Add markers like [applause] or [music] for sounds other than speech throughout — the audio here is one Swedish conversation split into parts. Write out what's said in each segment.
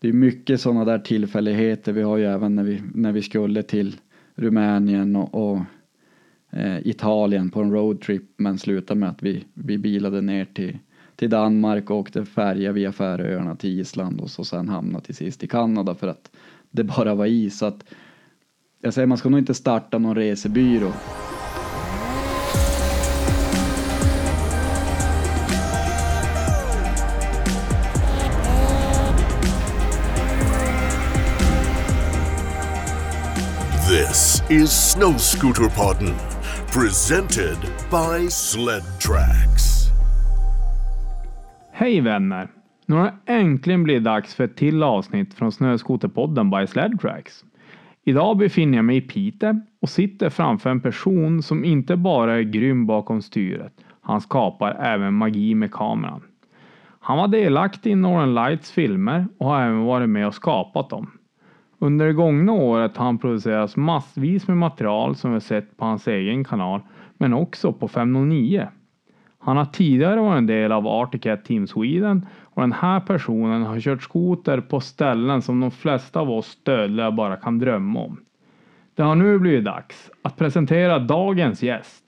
det är mycket sådana där tillfälligheter. Vi har ju även när vi, när vi skulle till Rumänien och, och eh, Italien på en roadtrip men slutade med att vi, vi bilade ner till, till Danmark och åkte färja via Färöarna till Island och så sen hamnade till sist i Kanada för att det bara var is. Så att, jag säger man ska nog inte starta någon resebyrå. Is Snow Scooter Podden, presented by Sled Tracks. Hej vänner! Nu har det äntligen blivit dags för ett till avsnitt från Snöskoterpodden by Sled Tracks. Idag befinner jag mig i Piteå och sitter framför en person som inte bara är grym bakom styret. Han skapar även magi med kameran. Han var delaktig i Northern Lights filmer och har även varit med och skapat dem. Under det gångna året har han producerat massvis med material som vi sett på hans egen kanal, men också på 509. Han har tidigare varit en del av Arctic Cat Team Sweden och den här personen har kört skoter på ställen som de flesta av oss dödliga bara kan drömma om. Det har nu blivit dags att presentera dagens gäst.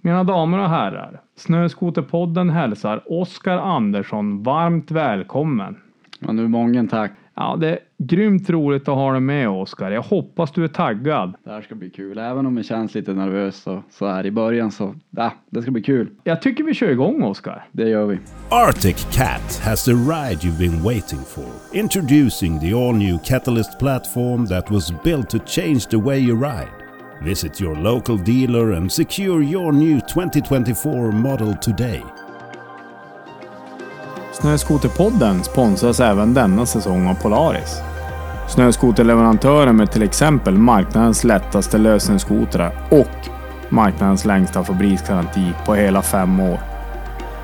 Mina damer och herrar, Snöskoterpodden hälsar Oskar Andersson varmt välkommen. Ja, nu många tack. Ja, det är grymt roligt att ha dig med Oskar. Jag hoppas du är taggad. Det här ska bli kul. Även om jag känns lite nervös så, så här i början så, ja, det ska bli kul. Jag tycker vi kör igång Oskar. Det gör vi. Arctic Cat has the ride you've been waiting for. Introducing the all new Catalyst platform that was built to change the way you ride. Visit your local dealer and secure your new 2024 model today. Snöskoterpodden sponsras även denna säsong av Polaris. Snöskoterleverantören med till exempel marknadens lättaste lösningsskotrar och marknadens längsta fabriksgaranti på hela fem år.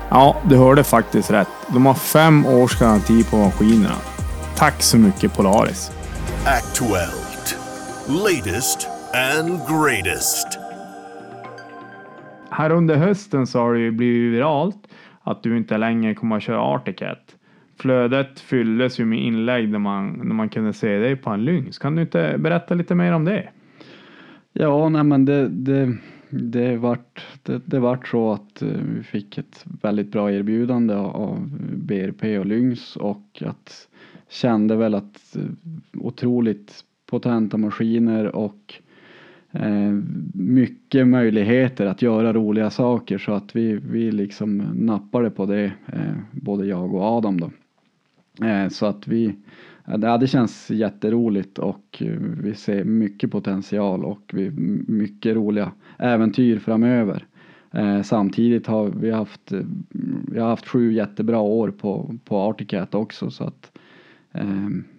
Ja, du hörde faktiskt rätt. De har fem års garanti på maskinerna. Tack så mycket Polaris! Actuelt. Latest and greatest. Här under hösten så har det ju blivit viralt att du inte längre kommer att köra Articat. Flödet fylldes ju med inlägg där man, när man kunde se dig på en Lynx. Kan du inte berätta lite mer om det? Ja, nej men det, det, det, vart, det, det vart så att eh, vi fick ett väldigt bra erbjudande av BRP och Lynx och att kände väl att eh, otroligt potenta maskiner och eh, Eh, mycket möjligheter att göra roliga saker så att vi, vi liksom nappade på det, eh, både jag och Adam då. Eh, så att vi, ja, det känns jätteroligt och vi ser mycket potential och vi, mycket roliga äventyr framöver. Samtidigt har vi haft, vi har haft sju jättebra år på, på Articat också så att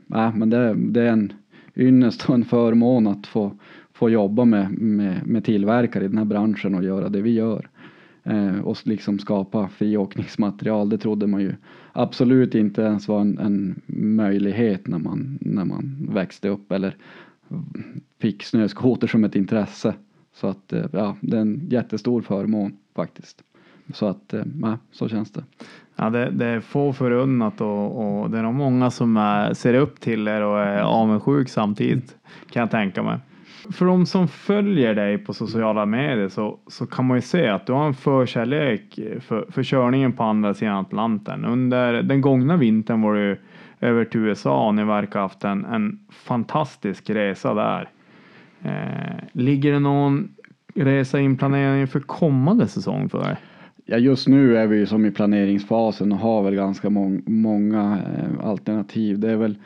ja men det, det är en ynnest och en förmån att få, få jobba med, med, med tillverkare i den här branschen och göra det vi gör. Eh, och liksom skapa friåkningsmaterial, det trodde man ju absolut inte ens var en, en möjlighet när man, när man växte upp eller fick snöskoter som ett intresse. Så att eh, ja, det är en jättestor förmån faktiskt. Så att, eh, ja, så känns det. Ja, det, det är få förunnat och, och det är nog många som är, ser upp till er och är avundsjuk samtidigt kan jag tänka mig. För de som följer dig på sociala medier så, så kan man ju se att du har en förkärlek för, för körningen på andra sidan Atlanten. Under den gångna vintern var du över till USA och ni verkar ha haft en, en fantastisk resa där. Eh, ligger det någon resa inplanering för kommande säsong för dig? Ja, just nu är vi ju som i planeringsfasen och har väl ganska mång, många eh, alternativ. Det är väl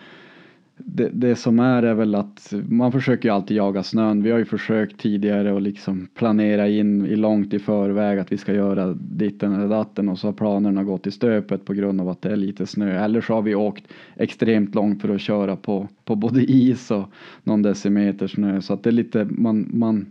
det, det som är är väl att man försöker ju alltid jaga snön. Vi har ju försökt tidigare och liksom planera in i långt i förväg att vi ska göra ditten eller datten och så har planerna gått i stöpet på grund av att det är lite snö. Eller så har vi åkt extremt långt för att köra på, på både is och någon decimeter snö. Så att det är lite, man, man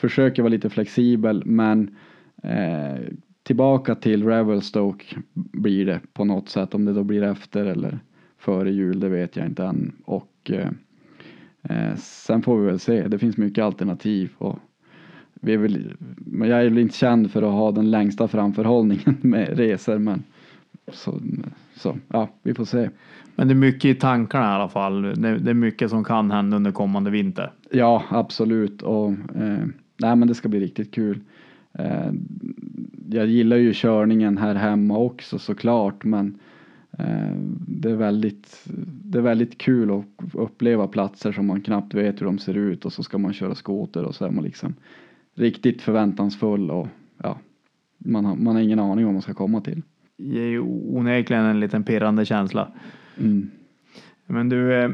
försöker vara lite flexibel men eh, tillbaka till Revelstoke blir det på något sätt om det då blir efter eller före jul, det vet jag inte än. Och eh, eh, sen får vi väl se, det finns mycket alternativ. Och vi är väl, men jag är väl inte känd för att ha den längsta framförhållningen [laughs] med resor men så, så ja, vi får se. Men det är mycket i tankarna i alla fall. Det, det är mycket som kan hända under kommande vinter. Ja, absolut. Och, eh, nej, men det ska bli riktigt kul. Eh, jag gillar ju körningen här hemma också såklart, men det, är väldigt, det är väldigt kul att uppleva platser som man knappt vet hur de ser ut och så ska man köra skoter och så är man liksom riktigt förväntansfull och ja, man har, man har ingen aning vad man ska komma till. Det är ju onekligen en liten pirrande känsla. Mm. Men du, eh,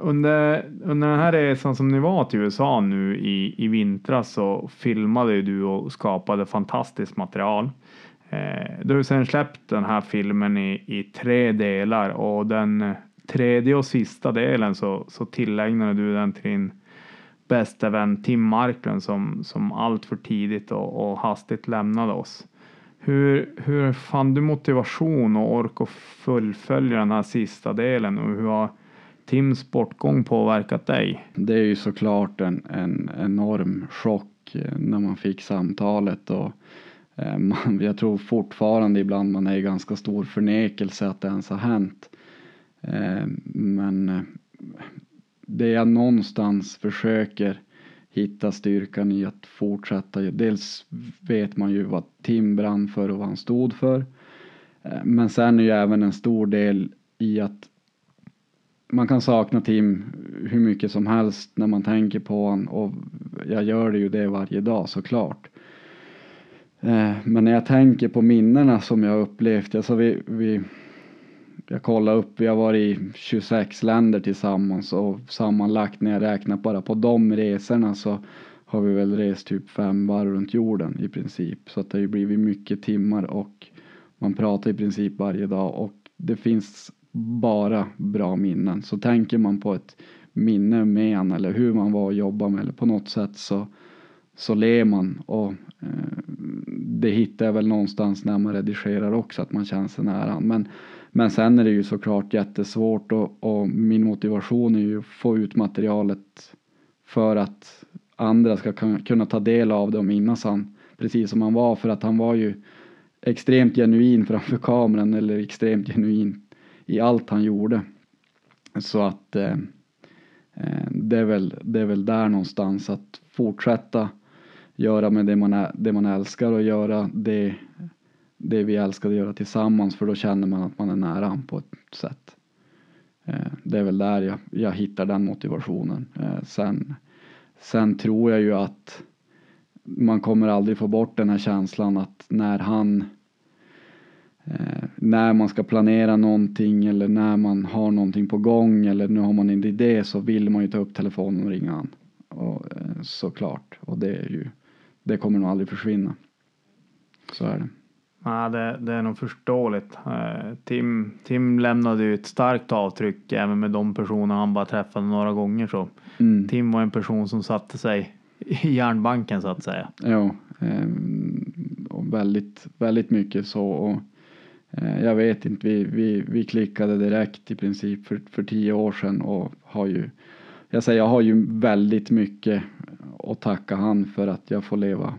under, under den här resan som ni var till USA nu i, i vintras så filmade du och skapade fantastiskt material. Eh, du har sen släppt den här filmen i, i tre delar och den tredje och sista delen så, så tillägnade du den till din bästa vän Tim Marklund som, som allt för tidigt och, och hastigt lämnade oss. Hur, hur fann du motivation och ork att fullfölja den här sista delen och hur har Tims bortgång påverkat dig? Det är ju såklart en, en enorm chock när man fick samtalet och Eh, man, jag tror fortfarande ibland man är i ganska stor förnekelse att det ens har hänt. Eh, men eh, det jag någonstans försöker hitta styrkan i att fortsätta. Dels vet man ju vad Tim brann för och vad han stod för. Men sen är ju även en stor del i att man kan sakna Tim hur mycket som helst när man tänker på honom och jag gör det ju det varje dag såklart. Eh, men när jag tänker på minnena som jag upplevt, alltså vi, vi jag kollade upp, vi har varit i 26 länder tillsammans och sammanlagt när jag räknar bara på de resorna så har vi väl rest typ fem varv runt jorden i princip. Så att det har ju blivit mycket timmar och man pratar i princip varje dag och det finns bara bra minnen. Så tänker man på ett minne med en eller hur man var och jobbade med eller på något sätt så, så ler man och eh, det hittar jag väl någonstans när man redigerar också att man känner sig nära. Men men sen är det ju såklart jättesvårt och, och min motivation är ju att få ut materialet för att andra ska kunna ta del av det och minnas han precis som han var för att han var ju extremt genuin framför kameran eller extremt genuin i allt han gjorde. Så att eh, eh det, är väl, det är väl där någonstans att fortsätta göra med det man, är, det man älskar och göra det det vi älskar att göra tillsammans för då känner man att man är nära på ett sätt. Eh, det är väl där jag, jag hittar den motivationen. Eh, sen, sen tror jag ju att man kommer aldrig få bort den här känslan att när han eh, när man ska planera någonting eller när man har någonting på gång eller nu har man en idé så vill man ju ta upp telefonen och ringa han. Och, eh, såklart. Och det är ju, det kommer nog aldrig försvinna. Så är det. Ja, det, det är nog förståeligt. Eh, Tim, Tim lämnade ju ett starkt avtryck även med de personer han bara träffade några gånger. Så. Mm. Tim var en person som satte sig i järnbanken så att säga. Ja, ehm, och väldigt, väldigt mycket så. Och, eh, jag vet inte, vi, vi, vi klickade direkt i princip för, för tio år sedan och har ju, jag säger jag har ju väldigt mycket att tacka han för att jag får leva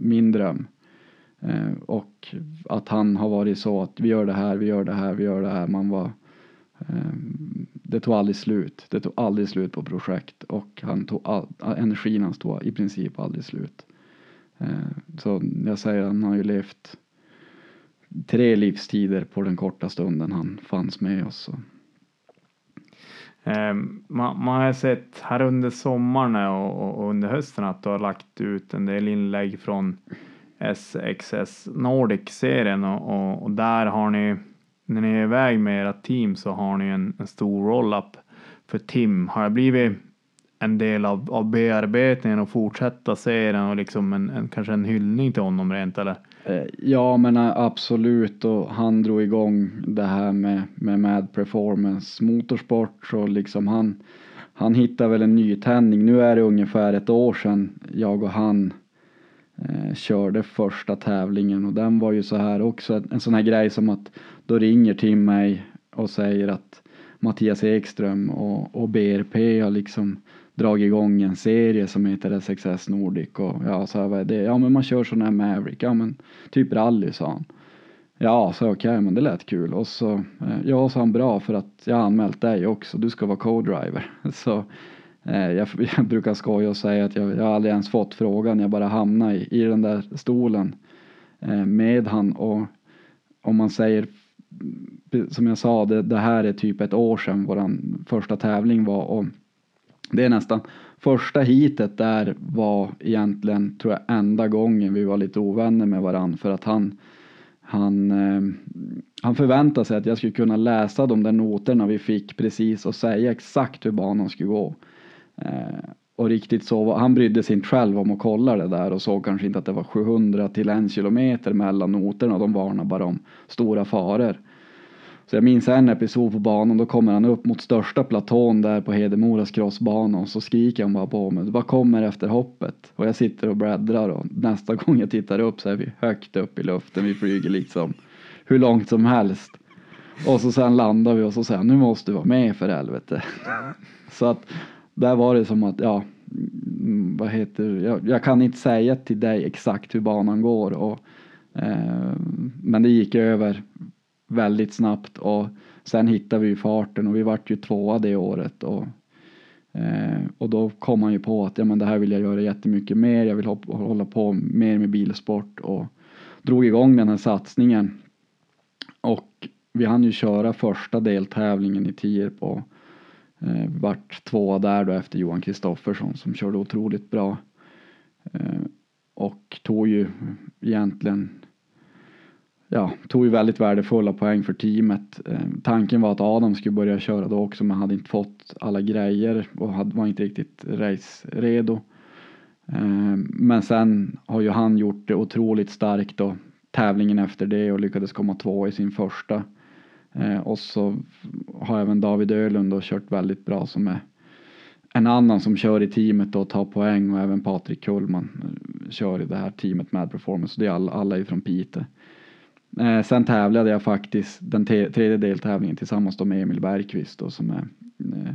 min dröm. Eh, och att han har varit så att vi gör det här, vi gör det här, vi gör det här. Man var, eh, det tog aldrig slut. Det tog aldrig slut på projekt och han tog all, energin hans tog i princip aldrig slut. Eh, så jag säger han har ju levt tre livstider på den korta stunden han fanns med oss. Ehm, man, man har sett här under sommaren och, och, under hösten att du har lagt ut en del inlägg från SXS Nordic-serien och, och, och, där har ni, när ni är iväg med era team så har ni en, en stor roll-up för Tim. Har det blivit en del av, av bearbetningen och fortsätta serien och liksom en, en, kanske en hyllning till honom rent eller? Eh, ja men eh, absolut. Och han drog igång det här med, med Mad Performance Motorsport. Så liksom han, han hittade väl en nytändning. Nu är det ungefär ett år sedan jag och han eh, körde första tävlingen. Och den var ju så här också en sån här grej som att då ringer Tim mig och säger att Mattias Ekström och, och BRP har liksom dragit igång en serie som heter SXS Nordic och ja, så här, vad är det? Ja, men man kör sån här Maverick, ja men typ rally sa han. Ja, så okej, okay, men det lät kul. Och så, eh, ja, sa han bra för att jag har anmält dig också, du ska vara co-driver. [laughs] Så eh, jag, [laughs] jag, brukar skoja och säga att jag, jag har aldrig ens fått frågan, jag bara hamnade i, i den där stolen eh, med han och om man säger som jag sa, det, det, här är typ ett år sedan våran första tävling var och det är nästan första hitet där var egentligen, tror jag, enda gången vi var lite ovänner med varann för att han han, eh, han förväntade sig att jag skulle kunna läsa de där noterna vi fick precis och säga exakt hur banan skulle gå. Eh, och riktigt så, var, han brydde sig inte själv om att kolla det där och såg kanske inte att det var 700 till en kilometer mellan noterna de varnade bara om stora faror. Så jag minns en episod på banan, då kommer han upp mot största platån där på Hedemoras crossbana och så skriker han bara på mig, vad kommer efter hoppet? Och jag sitter och bläddrar och nästa [laughs] gång jag tittar upp så är vi högt upp i luften, vi flyger liksom hur långt som helst. Och så sen landar vi och så säger han, nu måste du vara med för helvete. [laughs] så att där var det som att, ja, mm, vad heter jag, jag kan inte säga till dig exakt hur banan går och eh, men det gick över väldigt snabbt och sen hittade vi farten och vi vart ju tvåa det året och, eh, och då kom man ju på att ja, men det här vill jag göra jättemycket mer, jag vill hoppa, hålla på mer med bilsport och drog igång den här satsningen. Och vi hann ju köra första deltävlingen i Tierp och eh, vart tvåa där då efter Johan Kristoffersson som körde otroligt bra. Eh, och tog ju egentligen ja, tog ju väldigt värdefulla poäng för teamet. Eh, tanken var att Adam skulle börja köra då också men hade inte fått alla grejer och hade, var inte riktigt race-redo. Eh, men sen har ju han gjort det otroligt starkt då tävlingen efter det och lyckades komma två i sin första. Eh, och så har även David Ölund då kört väldigt bra som är en annan som kör i teamet och tar poäng och även Patrik Kullman eh, kör i det här teamet med performance. Det är alla, alla från Piteå. Eh, sen tävlade jag faktiskt den tredje deltävlingen tillsammans då med Emil Bergqvist då, som är eh,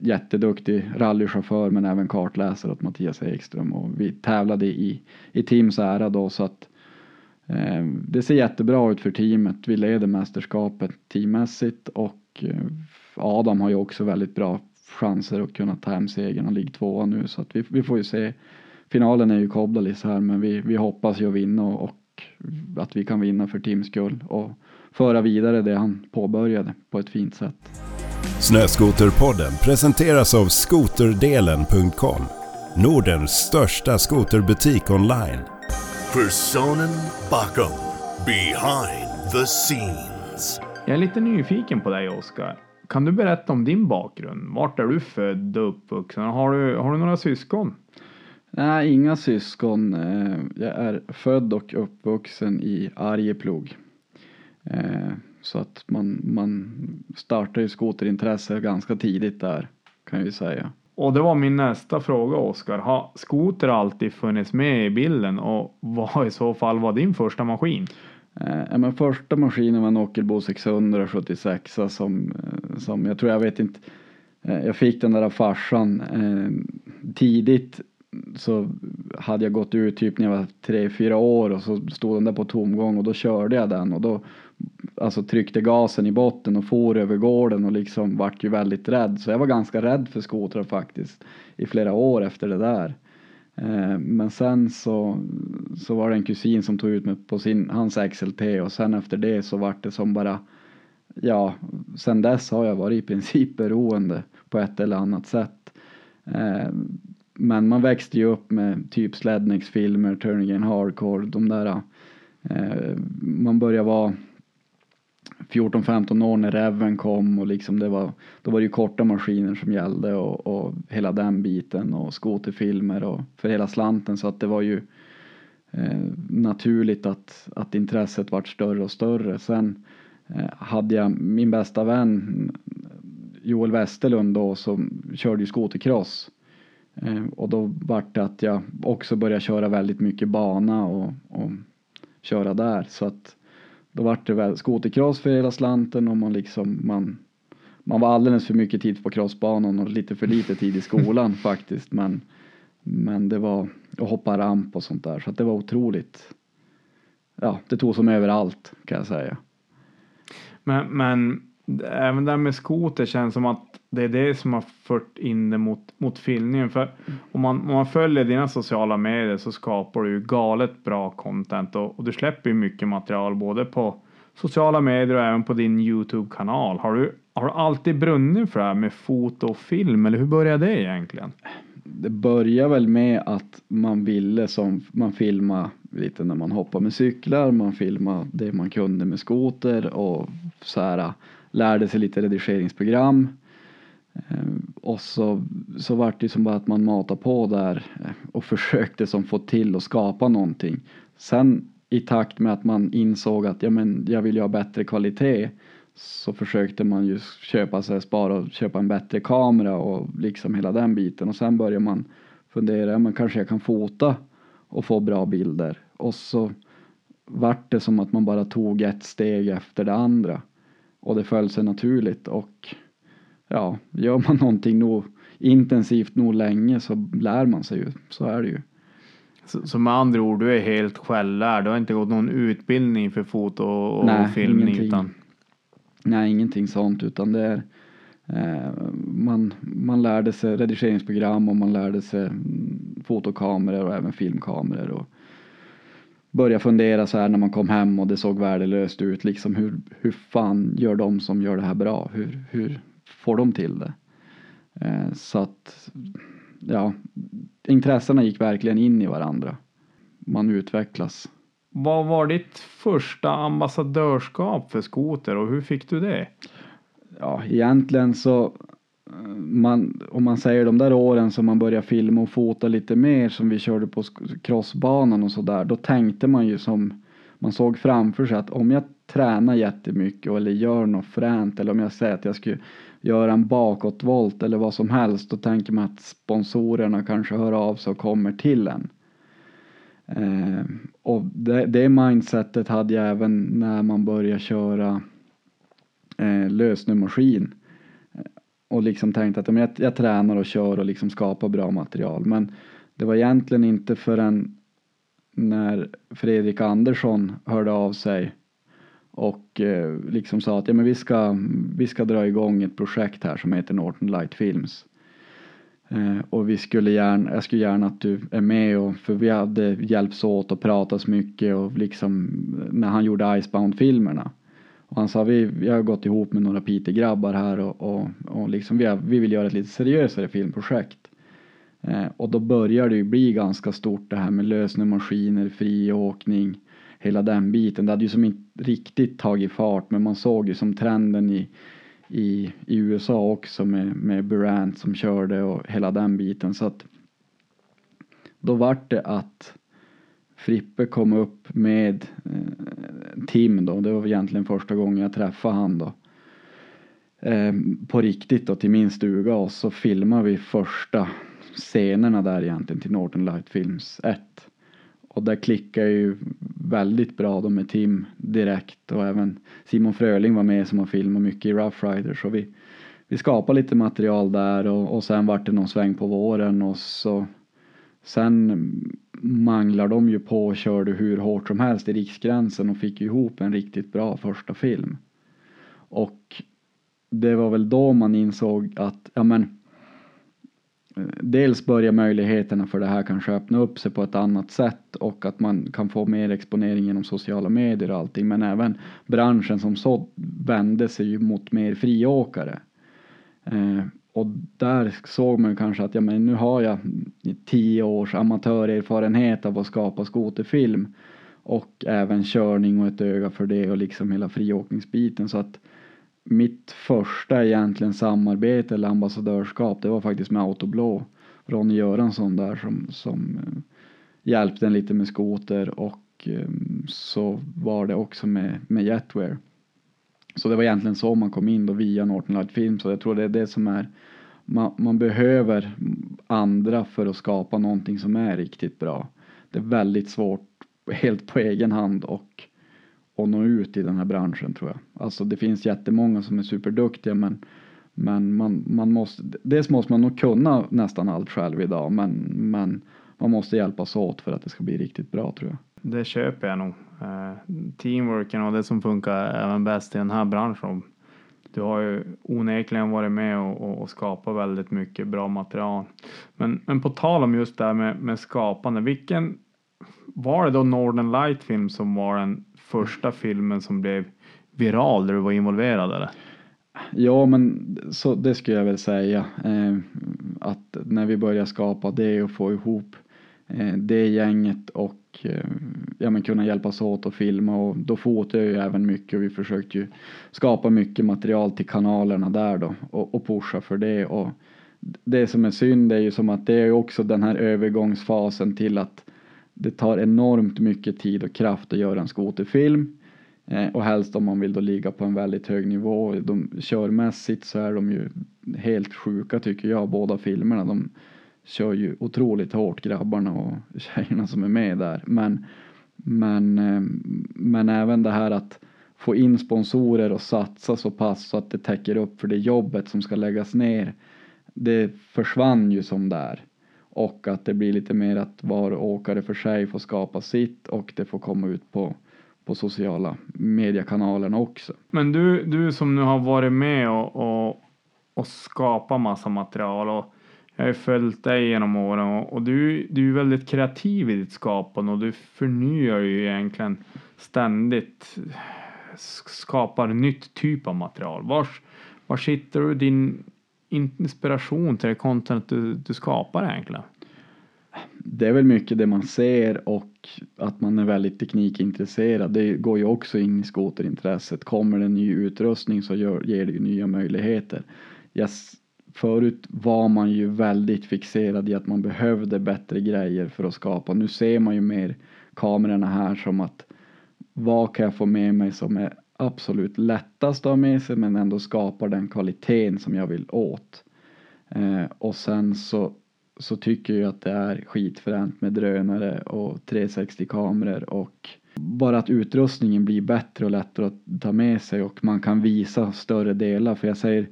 jätteduktig rallychaufför men även kartläsare åt Mattias Ekström och vi tävlade i, i teams ära då så att eh, det ser jättebra ut för teamet. Vi leder mästerskapet teammässigt och eh, Adam har ju också väldigt bra chanser att kunna ta hem segern. Han ligger tvåa nu så att vi, vi får ju se. Finalen är ju Kobdalis här men vi, vi hoppas ju att vinna och, och att vi kan vinna för Tims skull och föra vidare det han påbörjade på ett fint sätt. Snöskoterpodden presenteras av skoterdelen.com Nordens största skoterbutik online. Personen bakom. Behind the scenes. Jag är lite nyfiken på dig Oskar. Kan du berätta om din bakgrund? Vart är du född och uppvuxen? Har du, har du några syskon? Nej, inga syskon. Eh, jag är född och uppvuxen i Arjeplog. Eh, så att man, man startar ju skoterintresse ganska tidigt där kan jag säga. Och det var min nästa fråga Oskar. Har skoter alltid funnits med i bilden och vad i så fall var din första maskin? Eh, men första maskinen var en Ockelbo 676 som, som jag tror jag vet inte jag fick den där av farsan eh, tidigt så hade jag gått ut typ när jag var tre, fyra år och så stod den där på tomgång och då körde jag den och då alltså tryckte gasen i botten och for över gården och liksom vart ju väldigt rädd. Så jag var ganska rädd för skotrar faktiskt i flera år efter det där. Eh, men sen så, så var det en kusin som tog ut mig på sin, hans XLT och sen efter det så vart det som bara ja, sen dess har jag varit i princip beroende på ett eller annat sätt. Eh, men man växte ju upp med typ Slednex-filmer, Turning in Hardcore, de där. Eh, man började vara 14-15 år när Reven kom och liksom det var, då var det ju korta maskiner som gällde och, och hela den biten och skoterfilmer och för hela slanten så att det var ju eh, naturligt att, att intresset vart större och större. Sen eh, hade jag min bästa vän Joel Westerlund då som körde ju skotercross och då vart det att jag också började köra väldigt mycket bana och, och köra där. Så att då vart det väl skotercross för hela slanten och man liksom man, man var alldeles för mycket tid på crossbanan och lite för lite tid i [laughs] skolan faktiskt. Men, men det var att hoppa ramp och sånt där så att det var otroligt ja, det tog som överallt kan jag säga. Men, men även där med skoter känns som att det är det som har fört in det mot, mot filmningen. För om man, om man följer dina sociala medier så skapar du ju galet bra content och, och du släpper ju mycket material både på sociala medier och även på din Youtube-kanal. Har du, har du alltid brunnit för det här med foto och film eller hur började det egentligen? Det började väl med att man ville som, man filma lite när man hoppar med cyklar, man filmade det man kunde med skoter och så här lärde sig lite redigeringsprogram. Eh, och så, så vart det som bara att man matade på där eh, och [laughs] försökte som få till och skapa någonting. Sen i takt med att man insåg att ja, men jag vill ju ha bättre kvalitet så försökte man ju köpa sig, spara och köpa en bättre kamera och liksom hela den biten. Och sen börjar man fundera, ja, men kanske jag kan fota och få bra bilder. Och så vart det som att man bara tog ett steg efter det andra. Och det föll sig naturligt och ja, gör man någonting nog intensivt nog länge så lär man sig ju, så är det ju. Så, så med andra ord, du är helt självlärd. Du har inte gått någon utbildning för foto och Nej, filmning ingenting. utan Nej, ingenting sånt utan det är eh, man, man lärde sig redigeringsprogram och man lärde sig fotokameror och även filmkameror och börja fundera så här när man kom hem och det såg värdelöst ut liksom hur, hur fan gör de som gör det här bra? Hur, hur får de till det? Eh, så att ja, intressena gick verkligen in i varandra. Man utvecklas. Vad var ditt första ambassadörskap för skoter och hur fick du det? Ja, egentligen så eh, man, om man säger de där åren som man började filma och fota lite mer som vi körde på crossbanan och sådär, då tänkte man ju som man såg framför sig att om jag tränar jättemycket eller gör något fränt eller om jag säger att jag skulle göra en bakåtvolt eller vad som helst, då tänker man att sponsorerna kanske hör av sig och kommer till en. Eh, och det, det mindsetet hade jag även när man började köra eh, lösnummermaskin eh, och liksom tänkte att jag, jag tränar och kör och liksom skapar bra material. Men det var egentligen inte förrän när Fredrik Andersson hörde av sig och eh, liksom sa att ja, men vi, ska, vi ska dra igång ett projekt här som heter Norton Light Films. Eh, och vi skulle gärna, jag skulle gärna att du är med och för vi hade hjälpts åt och pratats mycket och liksom eh, när han gjorde Icebound-filmerna. Och han sa vi, vi har gått ihop med några Piteå-grabbar här och, och, och liksom vi, har, vi vill göra ett lite seriösare filmprojekt. Eh, och då börjar det ju bli ganska stort det här med lösnummermaskiner, friåkning, hela den biten. Det hade ju som inte riktigt tagit fart men man såg ju som trenden i, i, i USA också med, med Burant som körde och hela den biten så att då vart det att Frippe kom upp med eh, Tim då, det var egentligen första gången jag träffade han då. Eh, på riktigt då till min stuga och så filmade vi första scenerna där egentligen till Northern Light Films 1. Och där klickade ju väldigt bra då med Tim direkt och även Simon Fröling var med som har filmat mycket i Rough Riders så vi, vi skapade lite material där och, och sen vart det någon sväng på våren och så sen manglar de ju på och körde hur hårt som helst i riksgränsen och fick ju ihop en riktigt bra första film. Och det var väl då man insåg att, ja men dels börjar möjligheterna för det här kanske öppna upp sig på ett annat sätt och att man kan få mer exponering genom sociala medier och allting men även branschen som så vände sig ju mot mer friåkare. Eh, och där såg man kanske att ja, men nu har jag tio års amatörerfarenhet av att skapa skoterfilm och även körning och ett öga för det och liksom hela friåkningsbiten så att mitt första egentligen samarbete eller ambassadörskap det var faktiskt med Autoblå. Ronny Göransson där som, som eh, hjälpte en lite med skoter och ehm, så var det också med, med Jetwear. Så det var egentligen så man kom in då via Norton Light Film så jag tror det är det som är man, man behöver andra för att skapa någonting som är riktigt bra. Det är väldigt svårt helt på egen hand och, att nå ut i den här branschen tror jag. Alltså det finns jättemånga som är superduktiga men, men man, man måste, dels måste man nog kunna nästan allt själv idag men, men man måste hjälpas åt för att det ska bli riktigt bra tror jag. det köper jag nog. Eh, teamworken och det som funkar även bäst i den här branschen. Du har ju onekligen varit med och, och, och skapat väldigt mycket bra material. Men, men på tal om just det här med, med skapande, vilken var det då Northern Light Film som var den första filmen som blev viral där du var involverad eller? Ja, men så, det skulle jag väl säga. Eh, att när vi började skapa det och få ihop eh, det gänget och eh, ja, men kunna hjälpas åt och filma och då fotade jag ju även mycket och vi försökte ju skapa mycket material till kanalerna där då och, och pusha för det och det som är synd är ju som att det är också den här övergångsfasen till att det tar enormt mycket tid och kraft att göra en skoterfilm eh, och helst om man vill då ligga på en väldigt hög nivå. De, körmässigt så är de ju helt sjuka tycker jag, båda filmerna. De kör ju otroligt hårt grabbarna och [laughs] tjejerna som är med där. Men, men, eh, men även det här att få in sponsorer och satsa så pass så att det täcker upp för det jobbet som ska läggas ner. Det försvann ju som där och att det blir lite mer att var åkare för sig får skapa sitt och det får komma ut på, på sociala mediekanalerna också. Men du, du som nu har varit med och, och, och skapat massa material och jag har ju följt dig genom åren och, och du, du är väldigt kreativ i ditt skapande och du förnyar ju egentligen ständigt skapar nytt typ av material. Var, var sitter du din inspiration till det content du, du skapar egentligen? Det är väl mycket det man ser och att man är väldigt teknikintresserad. Det går ju också in i skoterintresset. Kommer det ny utrustning så gör, ger det ju nya möjligheter. Yes, förut var man ju väldigt fixerad i att man behövde bättre grejer för att skapa. Nu ser man ju mer kamerorna här som att vad kan jag få med mig som är absolut lättast att ha med sig men ändå skapar den kvaliteten som jag vill åt. Eh, och sen så, så tycker jag att det är skitfränt med drönare och 360-kameror och bara att utrustningen blir bättre och lättare att ta med sig och man kan visa större delar. För jag säger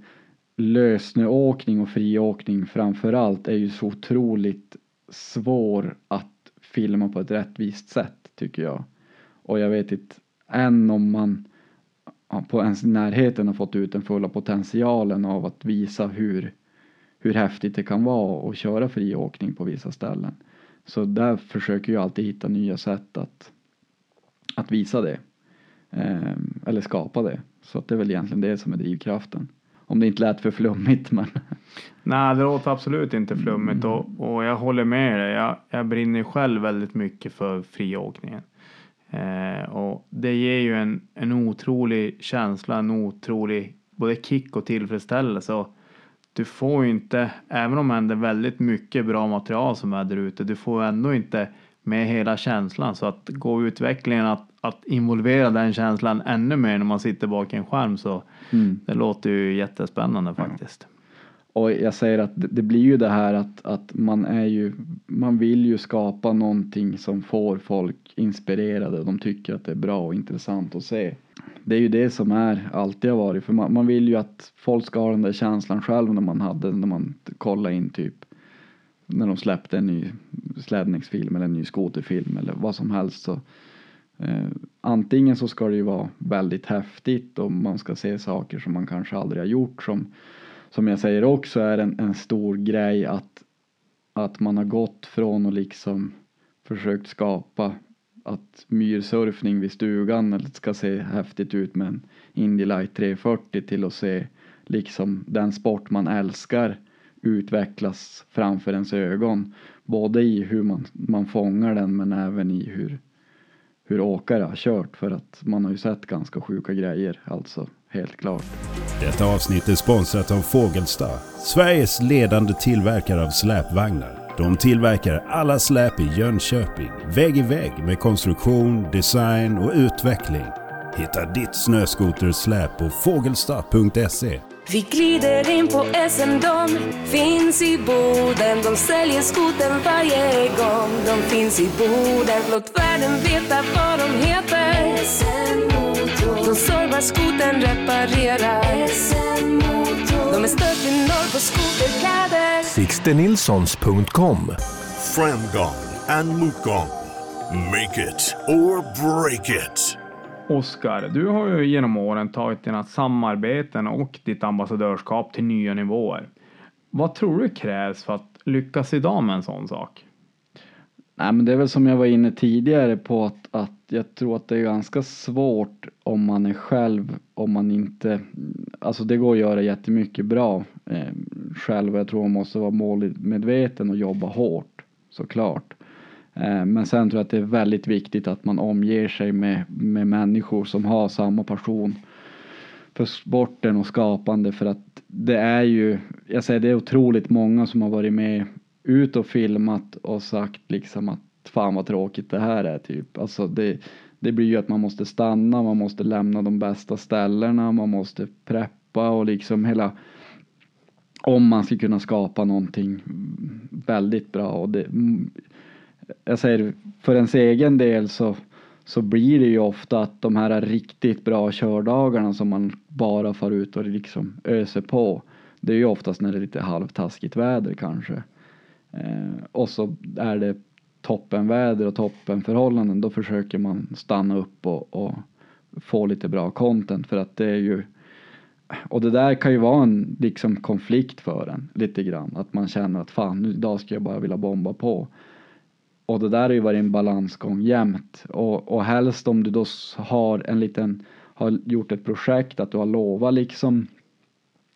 lösnöåkning och friåkning framför allt är ju så otroligt svår att filma på ett rättvist sätt tycker jag. Och jag vet inte än om man på ens närheten har fått ut den fulla potentialen av att visa hur, hur häftigt det kan vara att köra friåkning på vissa ställen. Så där försöker jag alltid hitta nya sätt att, att visa det. Eh, eller skapa det. Så att det är väl egentligen det som är drivkraften. Om det inte lät för flummigt [laughs] men. Nej, det låter absolut inte flummigt och, och jag håller med dig. Jag, jag brinner själv väldigt mycket för friåkningen. Eh, och det ger ju en, en otrolig känsla, en otrolig både kick och tillfredsställelse. Och du får ju inte, även om det är väldigt mycket bra material som är där ute, du får ändå inte med hela känslan. Så att gå utvecklingen att, att involvera den känslan ännu mer när man sitter bak en skärm så mm. det låter ju jättespännande faktiskt. Och jag säger att det blir ju det här att, att man är ju, man vill ju skapa någonting som får folk inspirerade. De tycker att det är bra och intressant att se. Det är ju det som är, alltid har varit, för man, man vill ju att folk ska ha den där känslan själv när man hade, när man kollade in typ när de släppte en ny slädningsfilm eller en ny skoterfilm eller vad som helst så eh, antingen så ska det ju vara väldigt häftigt och man ska se saker som man kanske aldrig har gjort som som jag säger också är en, en stor grej att, att man har gått från att liksom försökt skapa att myrsurfning vid stugan ska se häftigt ut med en Indy Light 340 till att se liksom den sport man älskar utvecklas framför ens ögon. Både i hur man, man fångar den men även i hur, hur åkare har kört för att man har ju sett ganska sjuka grejer alltså helt klart. Detta avsnitt är sponsrat av Fågelsta, Sveriges ledande tillverkare av släpvagnar. De tillverkar alla släp i Jönköping, vägg i vägg med konstruktion, design och utveckling. Hitta ditt snöskotersläp på fågelsta.se. Vi glider in på SM, de finns i Boden. De säljer skoten varje gång. De finns i Boden. Låt världen veta vad de heter. SM de servar skoten, reparerar. De är störst i norr på skoterkläder. Sixtenilssons.com Framgång and motgång. Make it or break it. Oskar, du har ju genom åren tagit dina samarbeten och ditt ambassadörskap till nya nivåer. Vad tror du krävs för att lyckas idag med en sån sak? Nej men det är väl som jag var inne tidigare på att, att jag tror att det är ganska svårt om man är själv, om man inte, alltså det går att göra jättemycket bra eh, själv. Jag tror man måste vara målmedveten och jobba hårt såklart. Eh, men sen tror jag att det är väldigt viktigt att man omger sig med, med människor som har samma passion för sporten och skapande för att det är ju, jag säger det är otroligt många som har varit med ut och filmat och sagt liksom att fan vad tråkigt det här är typ. Alltså det, det blir ju att man måste stanna, man måste lämna de bästa ställena, man måste preppa och liksom hela om man ska kunna skapa någonting väldigt bra och det, mm, jag säger för ens egen del så, så blir det ju ofta att de här riktigt bra kördagarna som man bara far ut och liksom öser på. Det är ju oftast när det är lite halvtaskigt väder kanske. Eh, och så är det toppenväder och toppenförhållanden. Då försöker man stanna upp och, och få lite bra content för att det är ju och det där kan ju vara en liksom konflikt för en lite grann. Att man känner att fan, nu, idag ska jag bara vilja bomba på. Och det där har ju varit en balansgång jämt. Och, och helst om du då har en liten, har gjort ett projekt, att du har lovat liksom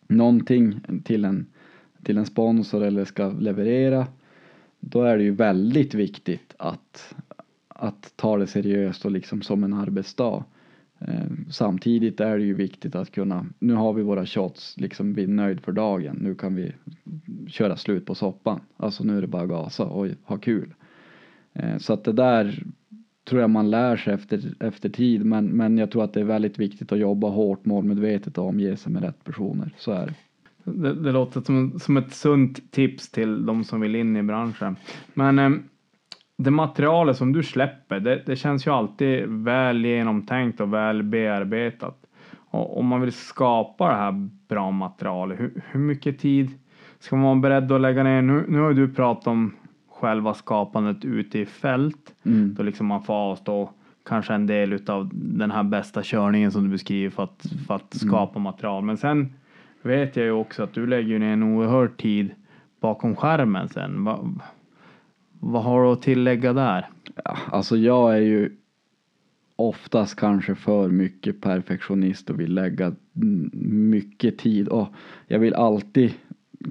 någonting till en, till en sponsor eller ska leverera. Då är det ju väldigt viktigt att, att ta det seriöst och liksom som en arbetsdag. Eh, samtidigt är det ju viktigt att kunna, nu har vi våra shots, liksom vi är nöjd för dagen, nu kan vi köra slut på soppan. Alltså nu är det bara gasa och ha kul. Eh, så att det där tror jag man lär sig efter, efter tid men, men jag tror att det är väldigt viktigt att jobba hårt, målmedvetet och omge sig med rätt personer. Så är det. Det, det låter som, som ett sunt tips till de som vill in i branschen. Men eh, det materialet som du släpper, det, det, känns ju alltid väl genomtänkt och väl bearbetat. Och om man vill skapa det här bra materialet, hur, hur mycket tid ska man vara beredd att lägga ner? Nu, nu har du pratat om själva skapandet ute i fält. Mm. Då liksom man får avstå kanske en del utav den här bästa körningen som du beskriver för att, för att mm. skapa mm. material. Men sen vet jag ju också att du lägger ner en oerhörd tid bakom skärmen sen. Va, vad har du att tillägga där? Ja, alltså jag är ju oftast kanske för mycket perfektionist och vill lägga mycket tid och jag vill alltid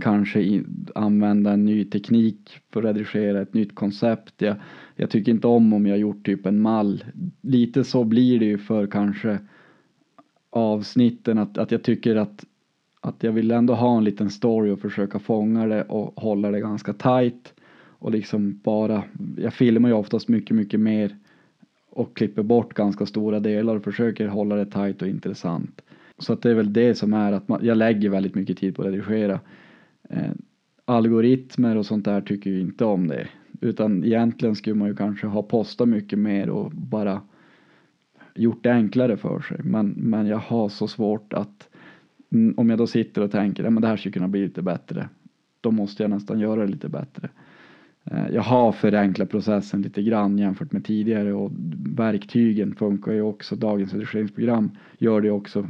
kanske använda en ny teknik för att redigera ett nytt koncept. Jag, jag tycker inte om om jag gjort typ en mall. Lite så blir det ju för kanske avsnitten att, att jag tycker att, att jag vill ändå ha en liten story och försöka fånga det och hålla det ganska tight och liksom bara, jag filmar ju oftast mycket, mycket mer och klipper bort ganska stora delar och försöker hålla det tight och intressant. Så att det är väl det som är att man, jag lägger väldigt mycket tid på att redigera. Eh, algoritmer och sånt där tycker ju inte om det. Utan egentligen skulle man ju kanske ha postat mycket mer och bara gjort det enklare för sig. Men, men jag har så svårt att Mm, om jag då sitter och tänker att det här skulle kunna bli lite bättre. Då måste jag nästan göra det lite bättre. Eh, jag har förenklat processen lite grann jämfört med tidigare och verktygen funkar ju också. Dagens redigeringsprogram gör det också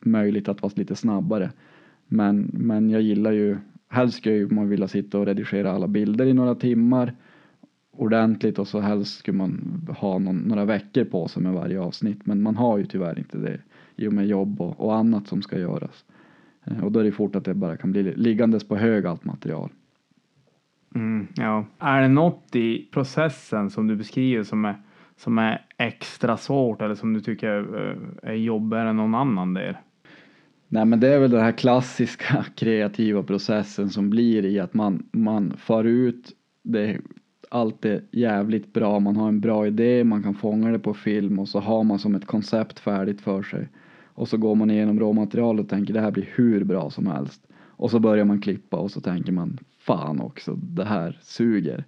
möjligt att vara lite snabbare. Men, men jag gillar ju, helst skulle man vilja sitta och redigera alla bilder i några timmar ordentligt och så helst skulle man ha någon, några veckor på sig med varje avsnitt. Men man har ju tyvärr inte det i och med jobb och, och annat som ska göras. Eh, och då är det fort att det bara kan bli liggandes på hög allt material. Mm, ja. Är det något i processen som du beskriver som är, som är extra svårt eller som du tycker är, är jobbigare än någon annan del? Nej men det är väl den här klassiska [laughs] kreativa processen som blir i att man, man far ut, det, allt är jävligt bra, man har en bra idé, man kan fånga det på film och så har man som ett koncept färdigt för sig. Och så går man igenom råmaterialet och tänker det här blir hur bra som helst. Och så börjar man klippa och så tänker man fan också, det här suger.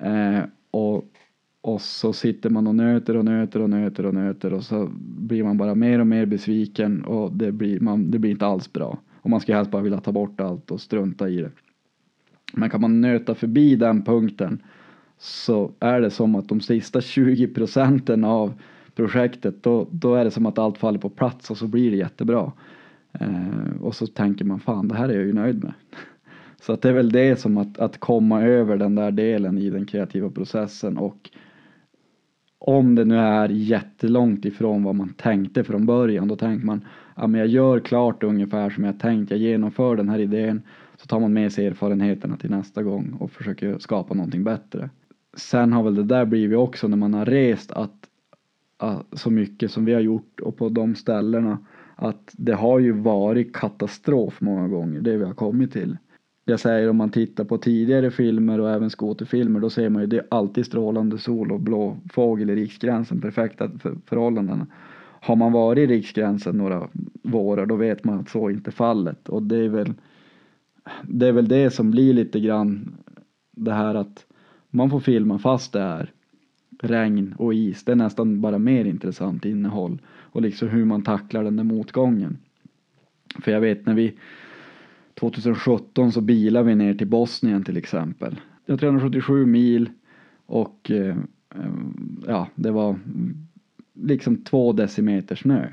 Eh, och och så sitter man och nöter och nöter och nöter och nöter och så blir man bara mer och mer besviken och det blir, man, det blir inte alls bra. Och man ska helst bara vilja ta bort allt och strunta i det. Men kan man nöta förbi den punkten så är det som att de sista 20 procenten av projektet då, då är det som att allt faller på plats och så blir det jättebra. Eh, och så tänker man fan det här är jag ju nöjd med. [laughs] Så att det är väl det som att, att komma över den där delen i den kreativa processen och om det nu är jättelångt ifrån vad man tänkte från början, då tänker man ja, men jag gör klart ungefär som jag tänkt, jag genomför den här idén, så tar man med sig erfarenheterna till nästa gång och försöker skapa någonting bättre. Sen har väl det där blivit också när man har rest att, att Eh, så mycket som vi har gjort och på de ställena att det har ju varit katastrof många gånger, det vi har kommit till. Jag säger om man tittar på tidigare filmer och även skoterfilmer då ser man ju det är alltid strålande sol och blå fågel i riksgränsen, perfekta förhållanden. Har man varit i riksgränsen några vårar då vet man att så inte är fallet. Och det är väl det är väl det som blir lite grann det här att man får filma fast det är regn och is. Det är nästan bara mer intressant innehåll och liksom hur man tacklar den där motgången. För jag vet när vi 2017 så bilade vi ner till Bosnien till exempel. Det var 377 mil och eh, eh, ja, det var liksom två decimeter snö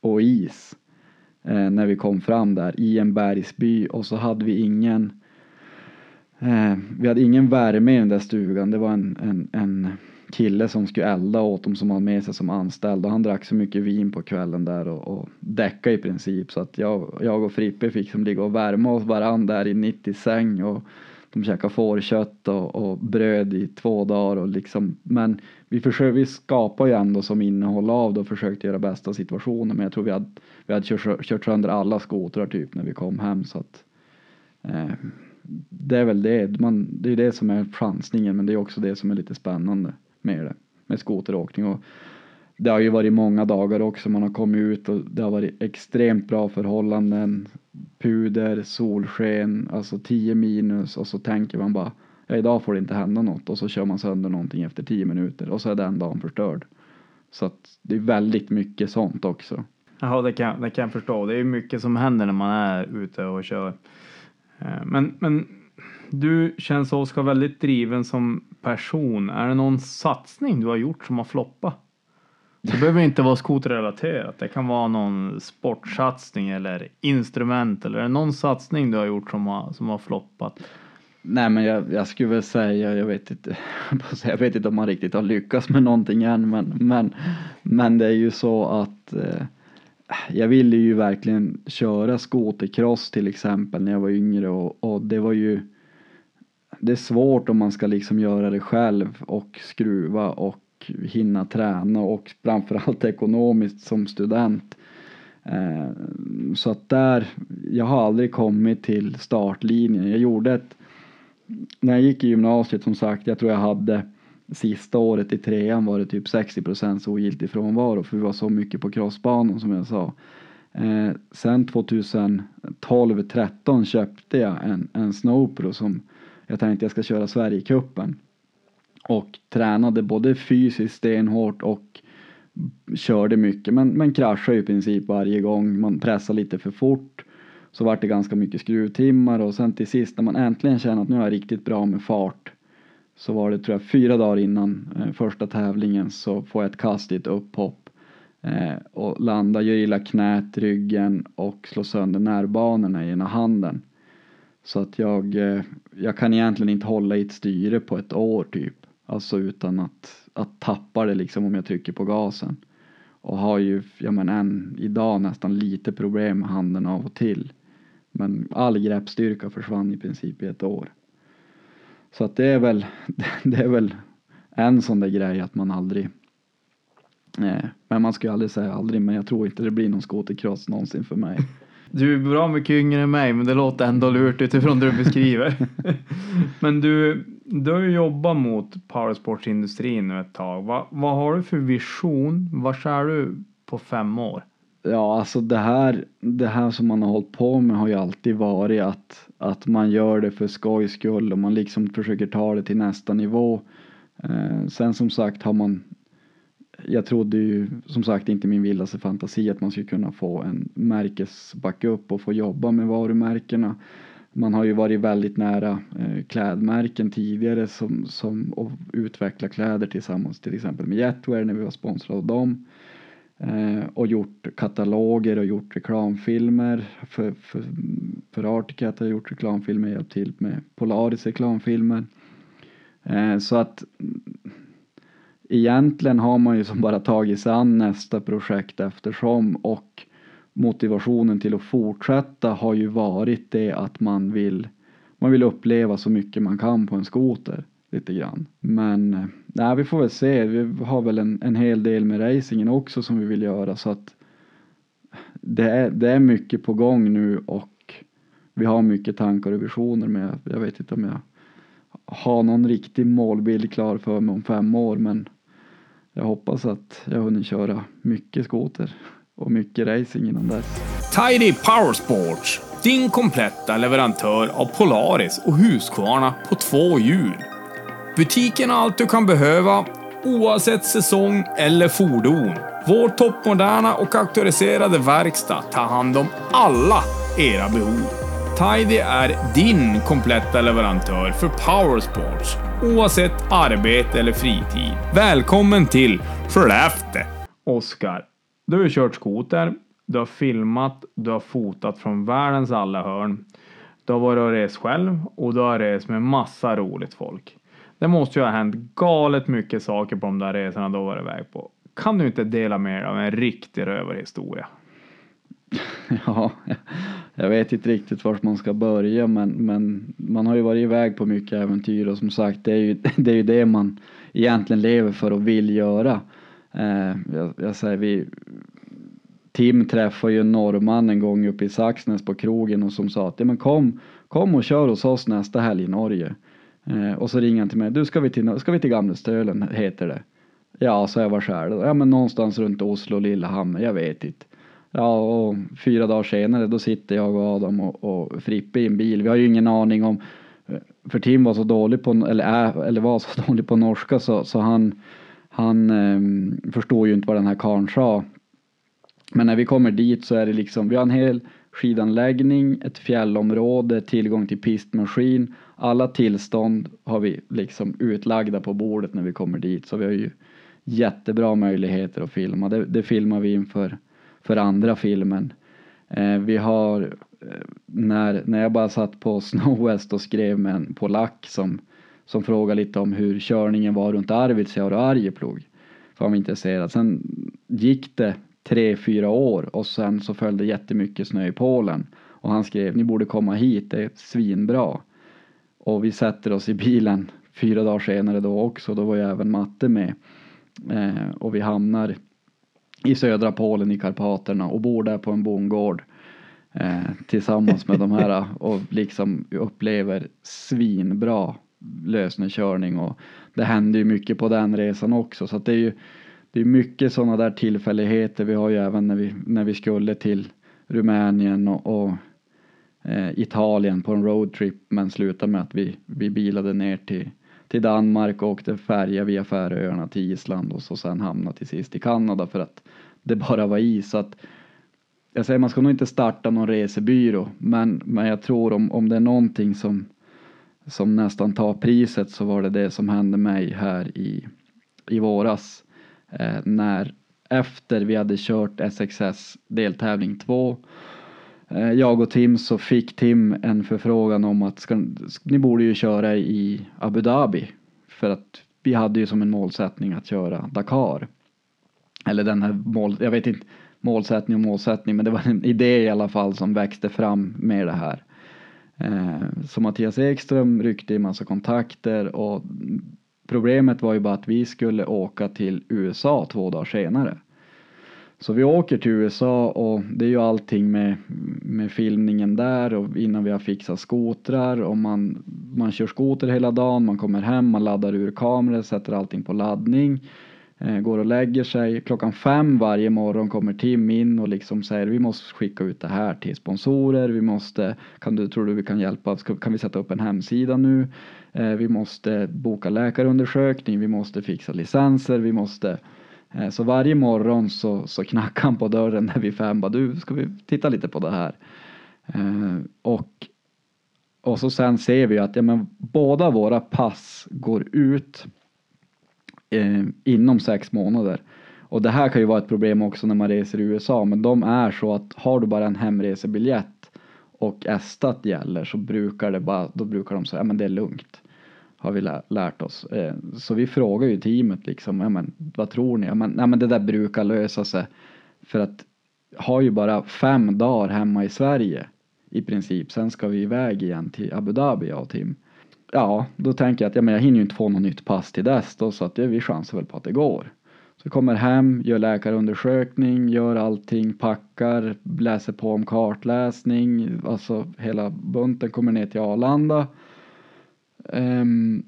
och is eh, när vi kom fram där i en bergsby och så hade vi ingen eh, vi hade ingen värme i den där stugan. Det var en, en, en kille som skulle elda åt dem som han med sig som anställd. Och han drack så mycket vin på kvällen där och, och däckade i princip. Så att jag, jag och Frippe fick som ligga och värma oss varandra där i 90 säng. Och de käkade fårkött och, och bröd i två dagar och liksom. Men vi försökte, vi skapade ju ändå som innehåll av det och försökte göra bästa situationen. Men jag tror vi hade, vi hade kört, kört sönder alla skotrar typ när vi kom hem. Så att eh, det är väl det, man, det är det som är chansningen men det är också det som är lite spännande med det, med skoteråkning. Och det har ju varit många dagar också, man har kommit ut och det har varit extremt bra förhållanden, puder, solsken, alltså 10 minus och så tänker man bara ja, idag får det inte hända något och så kör man sönder någonting efter 10 minuter och så är den dagen förstörd. Så att det är väldigt mycket sånt också. Ja, det kan, det kan jag förstå. Det är mycket som händer när man är ute och kör. Eh, men, men du känns Oskar väldigt driven som person. Är det någon satsning du har gjort som har floppat? Det behöver inte vara skoterrelaterat. Det kan vara någon sportsatsning eller instrument eller någon satsning du har gjort som har, som har floppat. Nej men jag, jag skulle väl säga, jag vet inte, [laughs] jag vet inte om man riktigt har lyckats med någonting än men, men, men det är ju så att eh, jag ville ju verkligen köra skotercross till exempel när jag var yngre och, och det var ju det är svårt om man ska liksom göra det själv och skruva och hinna träna och framförallt ekonomiskt som student. Eh, så att där, jag har aldrig kommit till startlinjen. Jag gjorde ett, när jag gick i gymnasiet som sagt, jag tror jag hade sista året i trean var det typ 60 procents ogiltig frånvaro för vi var så mycket på crossbanan som jag sa. Eh, sen 2012-13 köpte jag en, en Snowpro som jag tänkte jag ska köra Sverigecupen. Och tränade både fysiskt stenhårt och körde mycket men, men kraschade i princip varje gång. Man pressade lite för fort. Så vart det ganska mycket skruvtimmar och sen till sist när man äntligen känner att nu är jag riktigt bra med fart så var det tror jag fyra dagar innan eh, första tävlingen så får jag ett kast i ett upphopp eh, och landar, gör illa knät, ryggen och slår sönder närbanorna i ena handen. Så att jag, eh, jag kan egentligen inte hålla i ett styre på ett år typ. Alltså utan att, att tappa det liksom om jag trycker på gasen. Och har ju, ja men än idag nästan lite problem med handen av och till. Men all greppstyrka försvann i princip i ett år. Så att det är väl, [laughs] det är väl en sån där grej att man aldrig eh, men man ska ju aldrig säga aldrig, men jag tror inte det blir någon skotercross någonsin för mig. Du är bra mycket yngre än mig, men det låter ändå lurt utifrån det du beskriver. [laughs] men du, du har ju jobbat mot powersportsindustrin nu ett tag. Va, vad har du för vision? Var är du på fem år? Ja, alltså det här, det här som man har hållit på med har ju alltid varit att, att man gör det för skojs skull och man liksom försöker ta det till nästa nivå. Eh, sen som sagt har man jag trodde ju som sagt inte min vildaste fantasi att man skulle kunna få en märkesbackup och få jobba med varumärkena. man har ju varit väldigt nära eh, klädmärken tidigare som, som och utveckla kläder tillsammans till exempel med Jetwear när vi var sponsrade av dem. Eh, och gjort kataloger och gjort reklamfilmer. För, för, för Articat har jag gjort reklamfilmer, hjälpt till med Polaris reklamfilmer. Eh, så att egentligen har man ju som bara tagit sig an nästa projekt eftersom och motivationen till att fortsätta har ju varit det att man vill man vill uppleva så mycket man kan på en skoter lite grann. Men nej, vi får väl se. Vi har väl en, en hel del med racingen också som vi vill göra så att det är, det är mycket på gång nu och vi har mycket tankar och visioner men jag, jag vet inte om jag har någon riktig målbild klar för mig om fem år men jag hoppas att jag hunnit köra mycket skoter och mycket racing innan dess. Tidy Powersports, din kompletta leverantör av Polaris och Husqvarna på två hjul. Butiken har allt du kan behöva, oavsett säsong eller fordon. Vår toppmoderna och auktoriserade verkstad tar hand om alla era behov. Tidy är din kompletta leverantör för Powersports, oavsett arbete eller fritid. Välkommen till Skellefteå! Oskar, du har kört skoter, du har filmat, du har fotat från världens alla hörn. Du har varit och rest själv och du har rest med massa roligt folk. Det måste ju ha hänt galet mycket saker på de där resorna du har varit iväg på. Kan du inte dela med dig av en riktig rövarhistoria? [laughs] Ja, jag vet inte riktigt var man ska börja men, men man har ju varit iväg på mycket äventyr och som sagt det är ju [laughs] det, är ju det man egentligen lever för och vill göra. Eh, jag, jag säger vi Tim träffade ju en norrman en gång uppe i Saxnäs på krogen och som sa att ja, men kom, kom och kör hos oss nästa helg i Norge. Eh, och så ringer han till mig, du ska vi till, ska vi till Gamlestölen heter det. Ja, så jag var själv. Ja, men någonstans runt Oslo och Lillehammer, jag vet inte. Ja, och fyra dagar senare då sitter jag och Adam och, och Frippe i en bil. Vi har ju ingen aning om, eh, för Tim var så dålig på, eller, är, eller var så [laughs] dålig på norska så, så han, han eh, förstår ju inte vad den här karln sa. Men när vi kommer dit så är det liksom, vi har en hel skidanläggning, ett fjällområde, tillgång till pistmaskin. Alla tillstånd har vi liksom utlagda på bordet när vi kommer dit så vi har ju jättebra möjligheter att filma. Det, det filmar vi inför för andra filmen. Eh, vi har eh, när, när jag bara satt på [laughs] Snow West och skrev med en polack som, som frågade lite om hur körningen var runt Arvidsjaur och Arjeplog. För han var intresserad. Sen gick det tre, fyra år och sen så följde jättemycket snö i Polen. Och han skrev, ni borde komma hit, det är svinbra. Och vi sätter oss i bilen fyra dagar senare då också, då var ju även Matte med. Eh, och vi hamnar i södra Polen i Karpaterna och bor där på en bondgård eh, tillsammans med de här [laughs] och liksom upplever svinbra lösnekörning och det händer ju mycket på den resan också så att det är ju det är mycket sådana där tillfälligheter. Vi har ju även när vi, när vi skulle till Rumänien och, och eh, Italien på en roadtrip men slutade med att vi, vi bilade ner till, till Danmark och åkte färja via Färöarna till Island och så sen hamnade till sist i Kanada för att det bara var is. Så att, jag säger man ska nog inte starta någon resebyrå men, men jag tror om, om det är någonting som, som nästan tar priset så var det det som hände mig här i, i våras eh, när efter vi hade kört SXS deltävling 2 Eh, jag och Tim så fick Tim en förfrågan om att ska, ni borde ju köra i Abu Dhabi för att vi hade ju som en målsättning att köra Dakar. Eller den här mål, jag vet inte målsättning och målsättning men det var en [laughs] idé i alla fall som växte fram med det här. Eh, så Mattias Ekström ryckte i massa kontakter och Problemet var ju bara att vi skulle åka till USA två dagar senare. Så vi åker till USA och det är ju allting med, med filmningen där och innan vi har fixat skotrar och man, man kör skoter hela dagen, man kommer hem, man laddar ur kameror, sätter allting på laddning, eh, går och lägger sig. Klockan fem varje morgon kommer Tim in och liksom säger vi måste skicka ut det här till sponsorer, vi måste, kan du, tror du vi kan hjälpa, kan vi sätta upp en hemsida nu? Eh, vi måste boka läkarundersökning, vi måste fixa licenser, vi måste eh, Eh, så varje morgon så, så knackar han på dörren när vi fem bara du ska vi titta lite på det här. Eh, och och så sen ser vi att ja, men, båda våra pass går ut eh, inom sex månader. Och det här kan ju vara ett problem också när man reser i USA, men de är så att har du bara en hemresebiljett och estat gäller så brukar det bara, då brukar de säga, ja men det är lugnt. Har vi lä- lärt oss. Eh, så vi frågar ju teamet liksom, ja men vad tror ni? Ja men, nej, men det där brukar lösa sig. För att har ju bara fem dagar hemma i Sverige i princip. Sen ska vi iväg igen till Abu Dhabi jag och Tim. Ja, då tänker jag att ja, men jag hinner ju inte få något nytt pass till dess då så att ja, vi chansar väl på att det går. Så jag kommer hem, gör läkarundersökning, gör allting, packar, läser på om kartläsning, alltså hela bunten kommer ner till Arlanda. Um,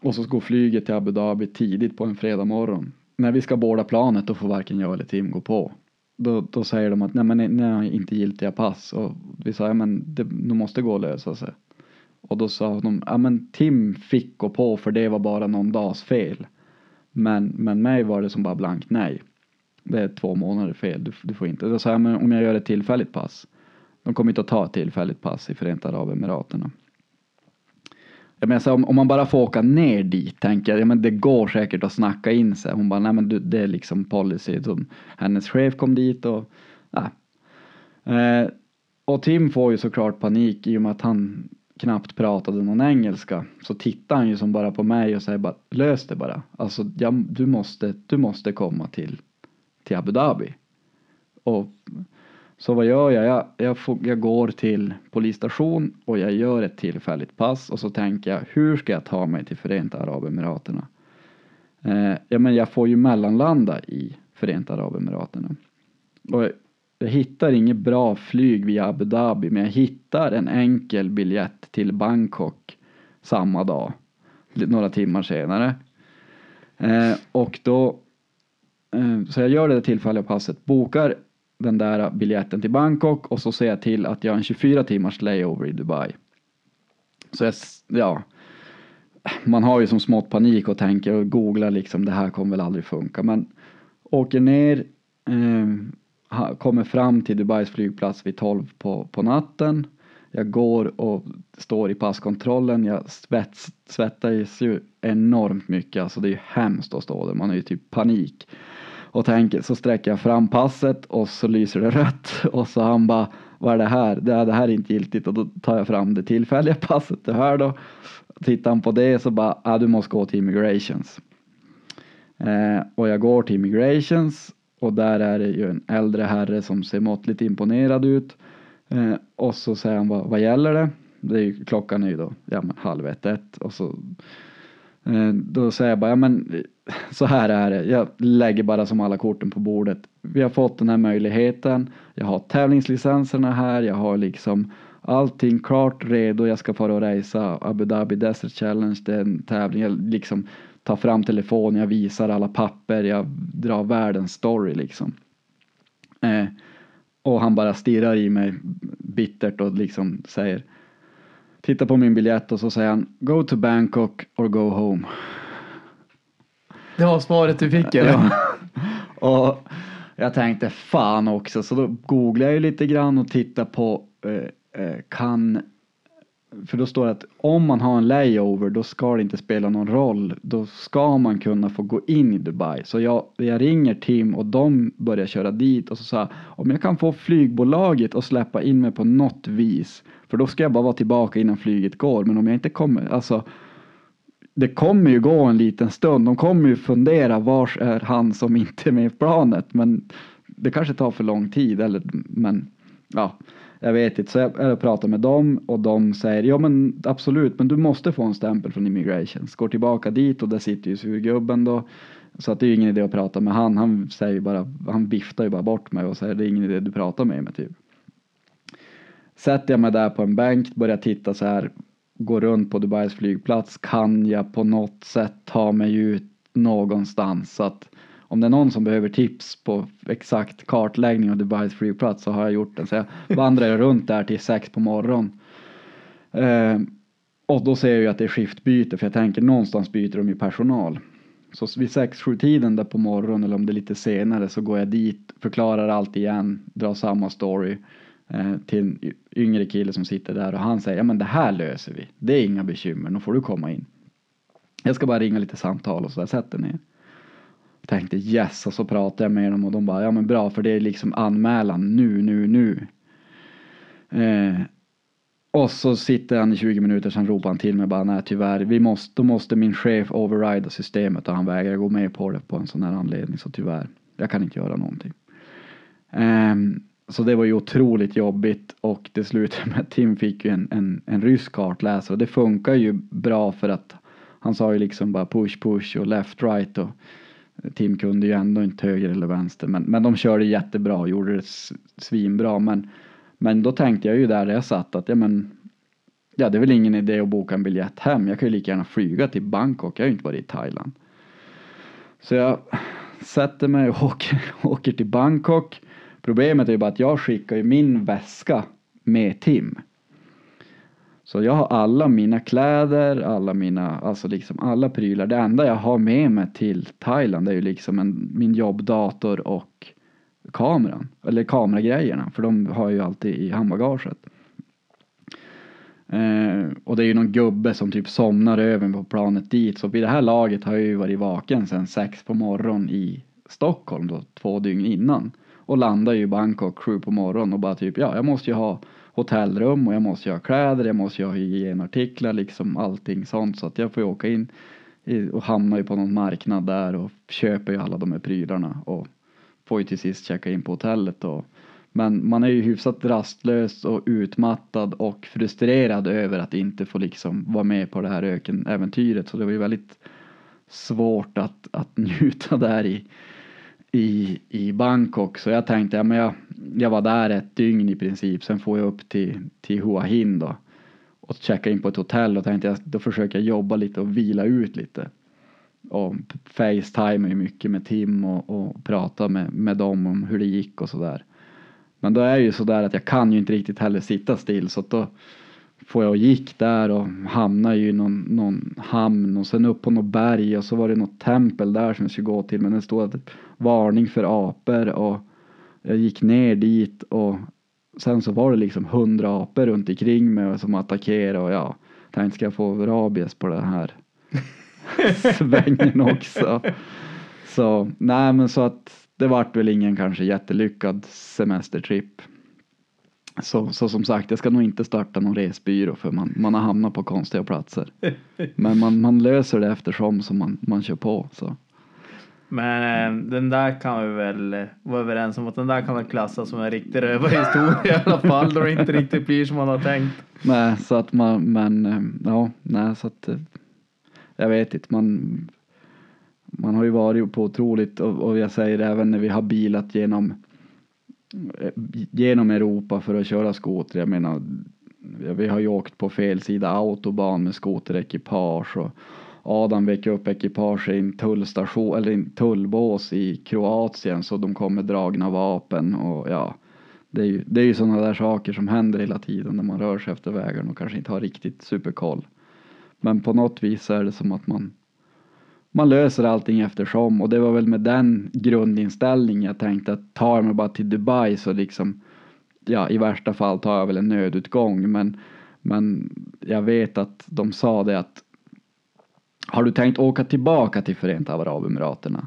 och så går flyget till Abu Dhabi tidigt på en fredag morgon. När vi ska båda planet då får varken jag eller Tim gå på. Då, då säger de att nej men ni har inte giltiga pass och vi sa ja men det, det måste gå att lösa sig. Och då sa de ja men Tim fick gå på för det var bara någon dags fel. Men, men mig var det som bara blankt nej. Det är två månader fel, du, du får inte. Då sa jag men om jag gör ett tillfälligt pass. De kommer inte att ta ett tillfälligt pass i Förenta Arabemiraterna. Jag menar, så om, om man bara får åka ner dit tänker jag, ja, men det går säkert att snacka in sig. Hon bara, nej men du, det är liksom policy. Så hennes chef kom dit och, ja. Eh, och Tim får ju såklart panik i och med att han knappt pratade någon engelska. Så tittar han ju som bara på mig och säger bara, lös det bara. Alltså, jag, du, måste, du måste komma till, till Abu Dhabi. Och så vad gör jag? Jag, jag, får, jag går till polisstation och jag gör ett tillfälligt pass och så tänker jag hur ska jag ta mig till Förenta Arabemiraten? Eh, ja men jag får ju mellanlanda i Förenta Arabemiraten. Och jag hittar inget bra flyg via Abu Dhabi men jag hittar en enkel biljett till Bangkok samma dag. Några timmar senare. Eh, och då eh, så jag gör det tillfälliga passet, bokar den där biljetten till Bangkok och så ser jag till att jag har en 24 timmars layover i Dubai. Så jag, ja, man har ju som smått panik och tänker och googlar liksom det här kommer väl aldrig funka. Men åker ner, eh, kommer fram till Dubais flygplats vid 12 på, på natten. Jag går och står i passkontrollen, jag svets, svettas ju enormt mycket, alltså det är ju hemskt att stå där, man har ju typ panik och tänker så sträcker jag fram passet och så lyser det rött [laughs] och så han bara vad är det här? Det, det här är inte giltigt och då tar jag fram det tillfälliga [laughs] passet det här då. Tittar han på det så bara, ah, du måste gå till immigrations. Eh, och jag går till immigrations och där är det ju en äldre herre som ser måttligt imponerad ut. Eh, och så säger han, vad, vad gäller det? Det är ju, klockan är ju då, ja men halv ett, ett och så Eh, då säger jag bara, ja men så här är det, jag lägger bara som alla korten på bordet. Vi har fått den här möjligheten, jag har tävlingslicenserna här, jag har liksom allting klart redo, jag ska fara och resa. Abu Dhabi Desert Challenge, det är en tävling, jag liksom tar fram telefonen, jag visar alla papper, jag drar världens story liksom. Eh, och han bara stirrar i mig bittert och liksom säger Tittar på min biljett och så säger han Go to Bangkok or go home. Det var svaret du fick eller? Ja. [laughs] och jag tänkte fan också, så då googlade jag ju lite grann och tittade på eh, eh, kan för då står det att om man har en layover då ska det inte spela någon roll. Då ska man kunna få gå in i Dubai. Så jag, jag ringer Tim och de börjar köra dit och så sa om jag kan få flygbolaget att släppa in mig på något vis. För då ska jag bara vara tillbaka innan flyget går. Men om jag inte kommer, alltså det kommer ju gå en liten stund. De kommer ju fundera vars är han som inte är med i planet. Men det kanske tar för lång tid. Eller, men ja, jag vet inte. Så jag, jag pratar med dem och de säger ja men absolut, men du måste få en stämpel från immigrations. Går tillbaka dit och där sitter ju surgubben då. Så att det är ju ingen idé att prata med han. Han säger bara, han viftar ju bara bort mig och säger det är ingen idé du pratar med mig typ. Sätter jag mig där på en bänk, börjar titta så här går runt på Dubais flygplats kan jag på något sätt ta mig ut någonstans. Så att om det är någon som behöver tips på exakt kartläggning av Dubais flygplats så har jag gjort den. Så jag vandrar runt där till sex på morgonen. Eh, och då ser jag ju att det är skiftbyte för jag tänker någonstans byter de ju personal. Så vid sex sju tiden där på morgonen eller om det är lite senare så går jag dit, förklarar allt igen, drar samma story. Eh, till en yngre kille som sitter där och han säger ja men det här löser vi. Det är inga bekymmer, nu får du komma in. Jag ska bara ringa lite samtal och så där, sätt dig ner. Tänkte yes och så pratade jag med dem och de bara ja men bra för det är liksom anmälan nu, nu, nu. Eh, och så sitter han i 20 minuter sen ropar han till mig bara nej tyvärr vi måste, då måste min chef overrida systemet och han vägrar gå med på det på en sån här anledning så tyvärr jag kan inte göra någonting. Eh, så det var ju otroligt jobbigt och det slutade med att Tim fick ju en, en, en rysk kartläsare och det funkar ju bra för att han sa ju liksom bara push push och left right och Tim kunde ju ändå inte höger eller vänster men, men de körde jättebra och gjorde det svinbra men, men då tänkte jag ju där jag satt att ja men ja det är väl ingen idé att boka en biljett hem jag kan ju lika gärna flyga till Bangkok jag har ju inte varit i Thailand. Så jag sätter mig och åker, [laughs] åker till Bangkok. Problemet är ju bara att jag skickar ju min väska med Tim. Så jag har alla mina kläder, alla mina, alltså liksom alla prylar. Det enda jag har med mig till Thailand är ju liksom en, min jobbdator och kameran. Eller kameragrejerna, för de har jag ju alltid i handbagaget. Eh, och det är ju någon gubbe som typ somnar över på planet dit. Så vid det här laget har jag ju varit vaken sedan sex på morgonen i Stockholm då, två dygn innan. Och landar ju i Bangkok sju på morgonen och bara typ, ja jag måste ju ha hotellrum och jag måste ju ha kläder, jag måste ju ha hygienartiklar, liksom allting sånt. Så att jag får ju åka in och hamnar ju på någon marknad där och köper ju alla de här prylarna och får ju till sist checka in på hotellet och men man är ju hyfsat rastlös och utmattad och frustrerad över att inte få liksom vara med på det här ökenäventyret. Så det var ju väldigt svårt att, att [laughs] njuta där i, i, i Bangkok. Så jag tänkte, ja men jag, jag var där ett dygn i princip. Sen får jag upp till, till Hua Hin då. Och checka in på ett hotell och tänkte jag, då försöker jag jobba lite och vila ut lite. Och facetime ju mycket med Tim och, och prata med, med dem om hur det gick och sådär. Men då är det ju sådär att jag kan ju inte riktigt heller sitta still så att då får jag och gick där och hamnade ju i någon, någon hamn och sen upp på något berg och så var det något tempel där som jag skulle gå till men det stod att varning för apor och jag gick ner dit och sen så var det liksom hundra apor runt omkring mig som attackerade och ja, tänkte ska jag få rabies på den här [laughs] svängen också. Så nej men så att det vart väl ingen kanske jättelyckad semestertripp. Så, så som sagt, jag ska nog inte starta någon resbyrå för man, man har hamnat på konstiga platser. Men man, man löser det eftersom som man, man kör på. Så. Men eh, den där kan vi väl eh, vara överens om att den där kan väl klassas som en riktig rövarhistoria i alla fall då det inte riktigt blir som man har tänkt. Nej, så att man, men eh, ja, nej så att jag vet inte, man man har ju varit på otroligt och, och jag säger även när vi har bilat genom genom Europa för att köra skoter. Jag menar, vi har ju åkt på fel sida autobahn med skoterekipage och Adam väcker upp ekipage i en tullstation eller en tullbås i Kroatien så de kommer dragna vapen och ja, det är ju, det är ju sådana där saker som händer hela tiden när man rör sig efter vägarna och kanske inte har riktigt superkoll. Men på något vis är det som att man man löser allting eftersom och det var väl med den grundinställningen jag tänkte att tar jag mig bara till Dubai så liksom ja i värsta fall tar jag väl en nödutgång men men jag vet att de sa det att har du tänkt åka tillbaka till Förenta Arabemiraterna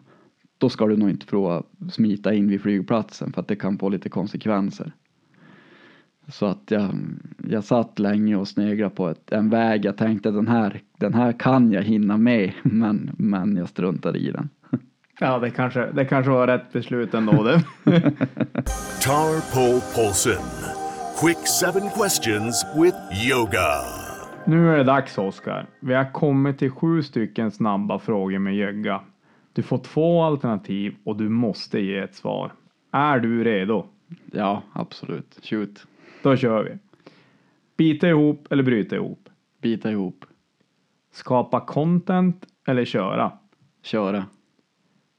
då ska du nog inte prova smita in vid flygplatsen för att det kan få lite konsekvenser. Så att jag, jag satt länge och sneglade på ett, en väg. Jag tänkte den här, den här kan jag hinna med, [laughs] men, men jag struntade i den. [laughs] Ja, det kanske, det kanske var rätt beslut ändå det. [laughs] Tar Pole Polson. Quick seven questions with yoga. Nu är det dags Oskar. Vi har kommit till sju stycken snabba frågor med Jögga. Du får två alternativ och du måste ge ett svar. Är du redo? Ja, absolut. Shoot. Då kör vi. Bita ihop eller bryta ihop? Bita ihop. Skapa content eller köra? Köra.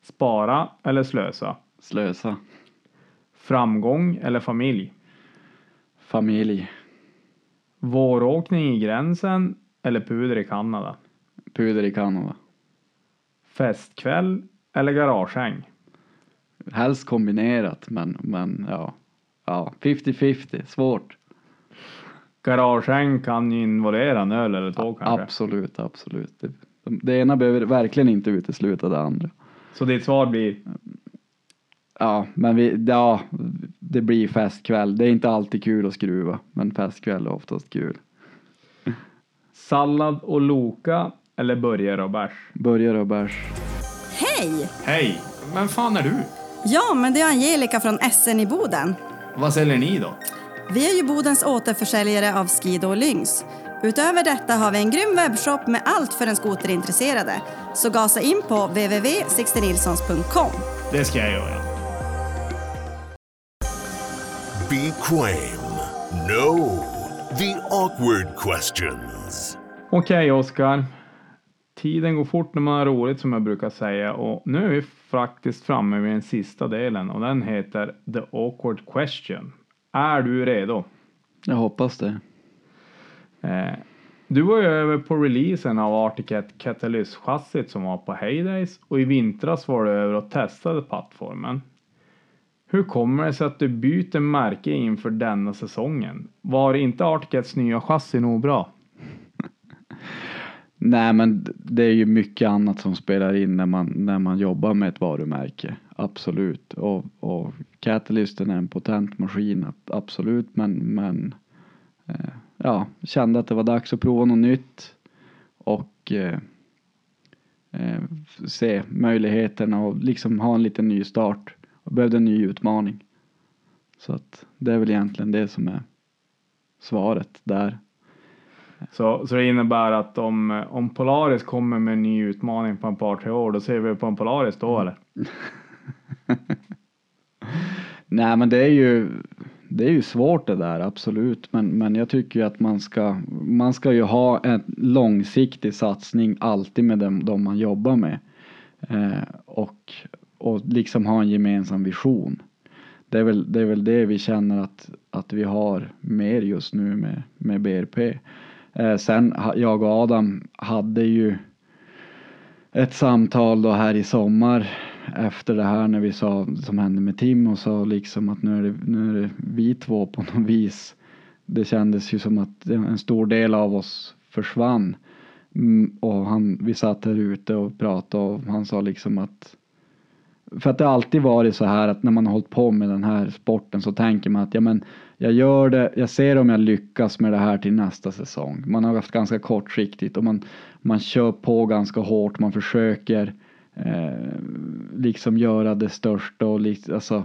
Spara eller slösa? Slösa. Framgång eller familj? Familj. Våråkning i gränsen eller puder i Kanada? Puder i Kanada. Festkväll eller garagehäng? Helst kombinerat, men, men ja. ja, 50-50, svårt. Garagehäng kan ju involvera en öl eller två kanske. Absolut, absolut. Det, det ena behöver verkligen inte utesluta det andra. Så ditt svar blir Ja, men vi, ja, det blir festkväll. Det är inte alltid kul att skruva, men festkväll är oftast kul. sallad och Loka eller burgare och bärs? Burgare och bärs. Hej! Hej! Vem fan är du? Ja, men det är Angelica från SN i Boden. Vad säljer ni då? Vi är ju Bodens återförsäljare av Skido och Lynx. Utöver detta har vi en grym webbshop med allt för den skoterintresserade. Så gasa in på www.sixtenilssons.com. Det ska jag göra. Be Quame. No. The awkward questions. Okej Oskar. Tiden går fort när man har roligt som jag brukar säga och nu är vi faktiskt framme vid den sista delen och den heter The awkward question. Är du redo? Jag hoppas det. Eh, du var ju över på releasen av Articat Catalyst-chassit som var på Heydays och i vintras var du över och testade plattformen. Hur kommer det sig att du byter märke inför denna säsongen? Var inte Articats nya chassi nog bra? [laughs] Nej, men det är ju mycket annat som spelar in när man, när man jobbar med ett varumärke. Absolut. Och, och Catalysten är en potent maskin, absolut. Men, men eh, ja, kände att det var dags att prova något nytt. Och eh, eh, se möjligheterna och liksom ha en liten ny start. Och behövde en ny utmaning. Så att det är väl egentligen det som är svaret där. Så, så det innebär att om, om Polaris kommer med en ny utmaning på en par tre år, då ser vi på en Polaris då eller? [laughs] Nej men det är ju det är ju svårt det där absolut men, men jag tycker ju att man ska man ska ju ha en långsiktig satsning alltid med dem, de man jobbar med eh, och, och liksom ha en gemensam vision. Det är väl det, är väl det vi känner att, att vi har mer just nu med, med BRP. Eh, sen jag och Adam hade ju ett samtal då här i sommar efter det här när vi sa som hände med Tim och sa liksom att nu är det, nu är det vi två på något vis. Det kändes ju som att en stor del av oss försvann. Mm, och han, vi satt här ute och pratade och han sa liksom att för att det har alltid varit så här att när man har hållit på med den här sporten så tänker man att ja men jag gör det, jag ser om jag lyckas med det här till nästa säsong. Man har haft ganska kortsiktigt och man, man kör på ganska hårt, man försöker eh, liksom göra det största och liksom, alltså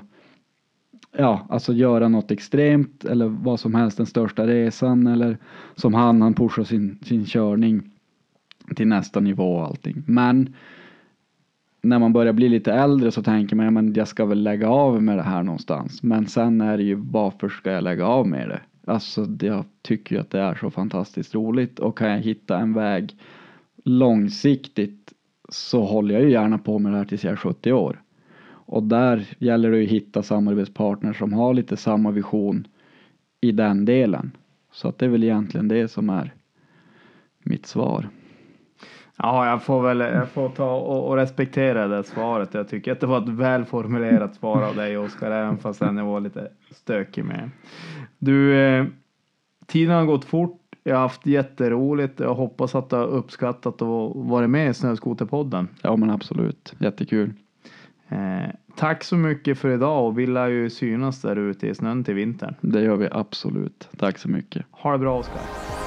ja, alltså göra något extremt eller vad som helst, den största resan eller som han, han pushar sin, sin körning till nästa nivå och allting. Men när man börjar bli lite äldre så tänker man, ja, men jag ska väl lägga av med det här någonstans. Men sen är det ju, varför ska jag lägga av med det? Alltså, jag tycker ju att det är så fantastiskt roligt och kan jag hitta en väg långsiktigt så håller jag ju gärna på med det här tills jag är 70 år. Och där gäller det ju att hitta samarbetspartners som har lite samma vision i den delen. Så att det är väl egentligen det som är mitt svar. Ja, jag får väl jag får ta och, och respektera det svaret. Jag tycker att det var ett välformulerat svar av dig Oskar, även fast jag var lite stökig med. Du, eh, tiden har gått fort. Jag har haft jätteroligt. Jag hoppas att du har uppskattat att vara med i Snöskoterpodden. Ja men absolut, jättekul. Eh, tack så mycket för idag och vi lär ju synas där ute i snön till vintern. Det gör vi absolut. Tack så mycket. Ha det bra Oskar.